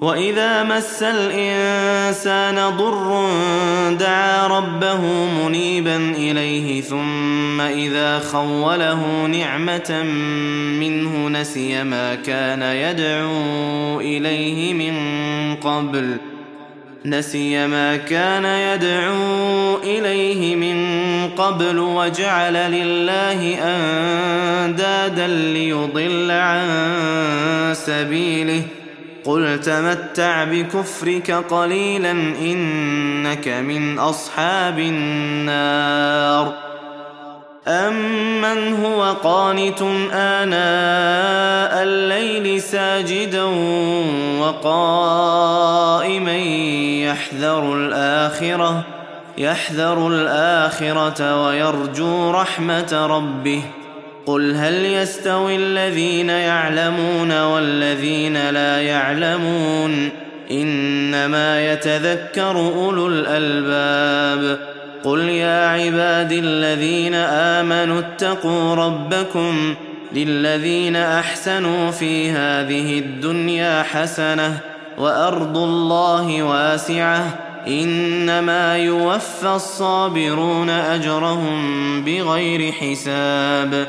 واذا مس الانسان ضر دعا ربه منيبا اليه ثم اذا خوله نعمه منه نسي ما كان يدعو اليه من قبل نسي ما كان يدعو اليه من قبل وجعل لله اندادا ليضل عن سبيله قل تمتع بكفرك قليلا انك من اصحاب النار امن هو قانت اناء الليل ساجدا وقائما يحذر الاخره يحذر الاخره ويرجو رحمه ربه قل هل يستوي الذين يعلمون والذين لا يعلمون انما يتذكر اولو الالباب قل يا عباد الذين امنوا اتقوا ربكم للذين احسنوا في هذه الدنيا حسنه وارض الله واسعه انما يوفى الصابرون اجرهم بغير حساب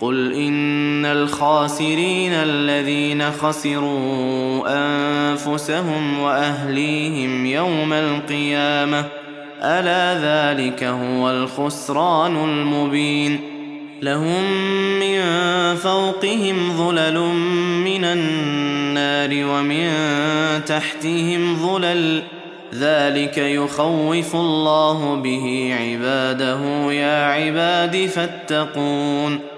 قل ان الخاسرين الذين خسروا انفسهم واهليهم يوم القيامه الا ذلك هو الخسران المبين لهم من فوقهم ظلل من النار ومن تحتهم ظلل ذلك يخوف الله به عباده يا عباد فاتقون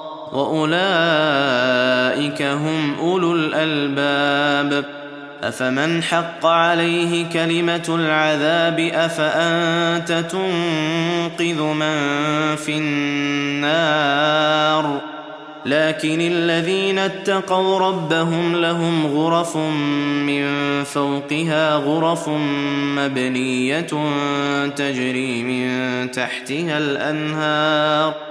وأولئك هم أولو الألباب. أفمن حق عليه كلمة العذاب أفأنت تنقذ من في النار؟ لكن الذين اتقوا ربهم لهم غرف من فوقها غرف مبنية تجري من تحتها الأنهار.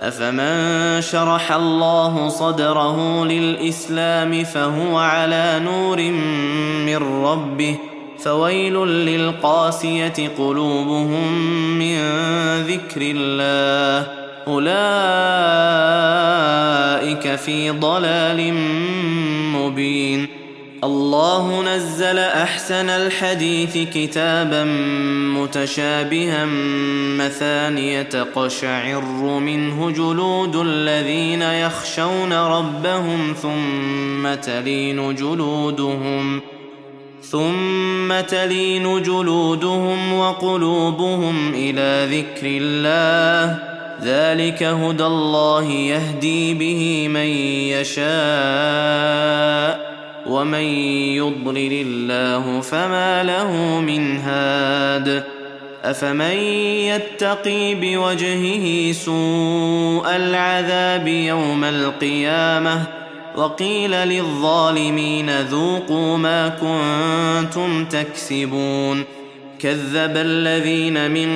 أفمن شرح الله صدره للإسلام فهو على نور من ربه فويل للقاسية قلوبهم من ذكر الله أولئك في ضلال مبين الله نزل أحسن الحديث كتابا متشابها مثانية تقشعر منه جلود الذين يخشون ربهم ثم تلين جلودهم ثم تلين جلودهم وقلوبهم إلى ذكر الله ذلك هدى الله يهدي به من يشاء ومن يضلل الله فما له من هاد. أفمن يتقي بوجهه سوء العذاب يوم القيامة وقيل للظالمين ذوقوا ما كنتم تكسبون. كذب الذين من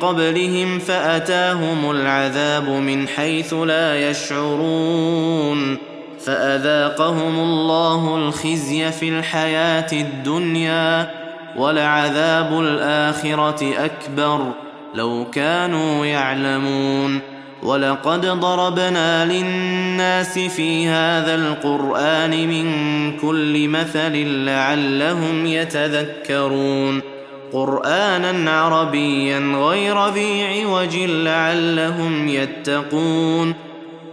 قبلهم فأتاهم العذاب من حيث لا يشعرون. فأذاقهم الله الخزي في الحياة الدنيا ولعذاب الآخرة أكبر لو كانوا يعلمون ولقد ضربنا للناس في هذا القرآن من كل مثل لعلهم يتذكرون قرآنا عربيا غير ذي عوج لعلهم يتقون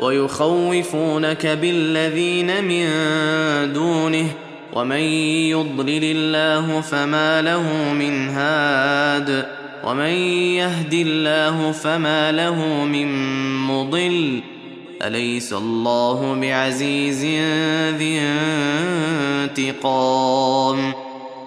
ويخوفونك بالذين من دونه ومن يضلل الله فما له من هاد ومن يهد الله فما له من مضل أليس الله بعزيز ذي انتقام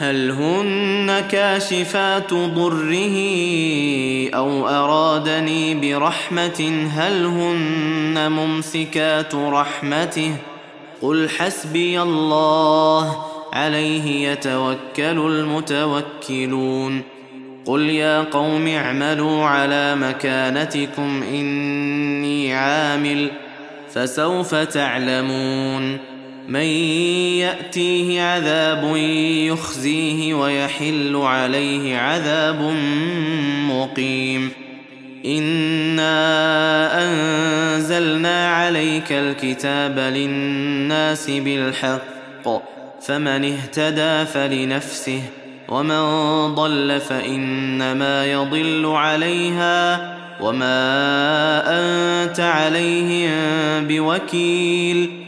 هل هن كاشفات ضره أو أرادني برحمة؟ هل هن ممسكات رحمته؟ قل حسبي الله عليه يتوكل المتوكلون. قل يا قوم اعملوا على مكانتكم إني عامل فسوف تعلمون. من يأتيه عذاب يخزيه ويحل عليه عذاب مقيم. انا انزلنا عليك الكتاب للناس بالحق فمن اهتدى فلنفسه ومن ضل فانما يضل عليها وما انت عليهم بوكيل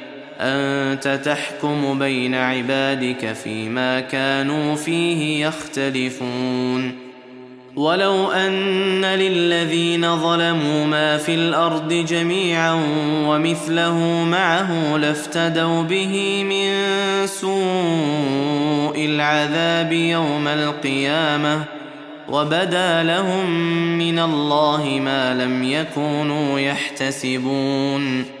أنت تحكم بين عبادك فيما كانوا فيه يختلفون. ولو أن للذين ظلموا ما في الأرض جميعا ومثله معه لافتدوا به من سوء العذاب يوم القيامة وبدا لهم من الله ما لم يكونوا يحتسبون.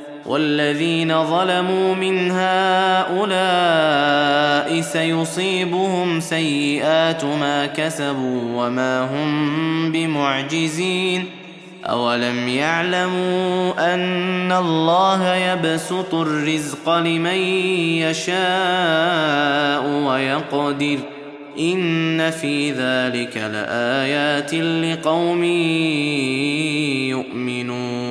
والذين ظلموا من هؤلاء سيصيبهم سيئات ما كسبوا وما هم بمعجزين. أولم يعلموا أن الله يبسط الرزق لمن يشاء ويقدر إن في ذلك لآيات لقوم يؤمنون.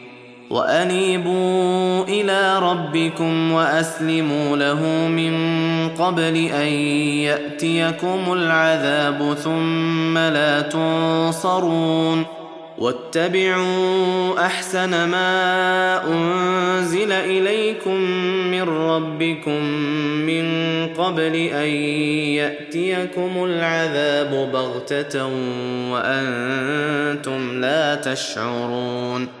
وأنيبوا إلى ربكم وأسلموا له من قبل أن يأتيكم العذاب ثم لا تنصرون واتبعوا أحسن ما أنزل إليكم من ربكم من قبل أن يأتيكم العذاب بغتة وأنتم لا تشعرون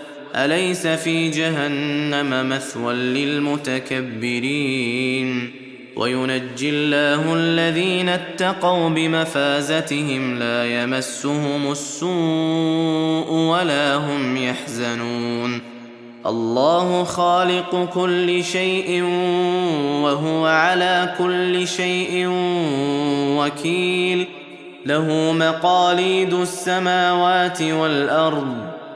أليس في جهنم مثوى للمتكبرين؟ وينجي الله الذين اتقوا بمفازتهم لا يمسهم السوء ولا هم يحزنون. الله خالق كل شيء وهو على كل شيء وكيل. له مقاليد السماوات والأرض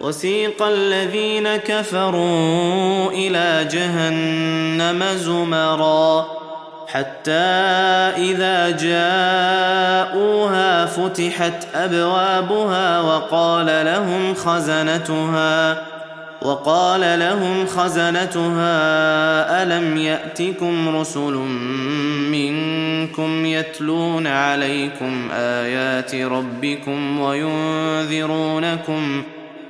وسيق الذين كفروا إلى جهنم زمرا حتى إذا جاءوها فتحت أبوابها وقال لهم خزنتها وقال لهم خزنتها ألم يأتكم رسل منكم يتلون عليكم آيات ربكم وينذرونكم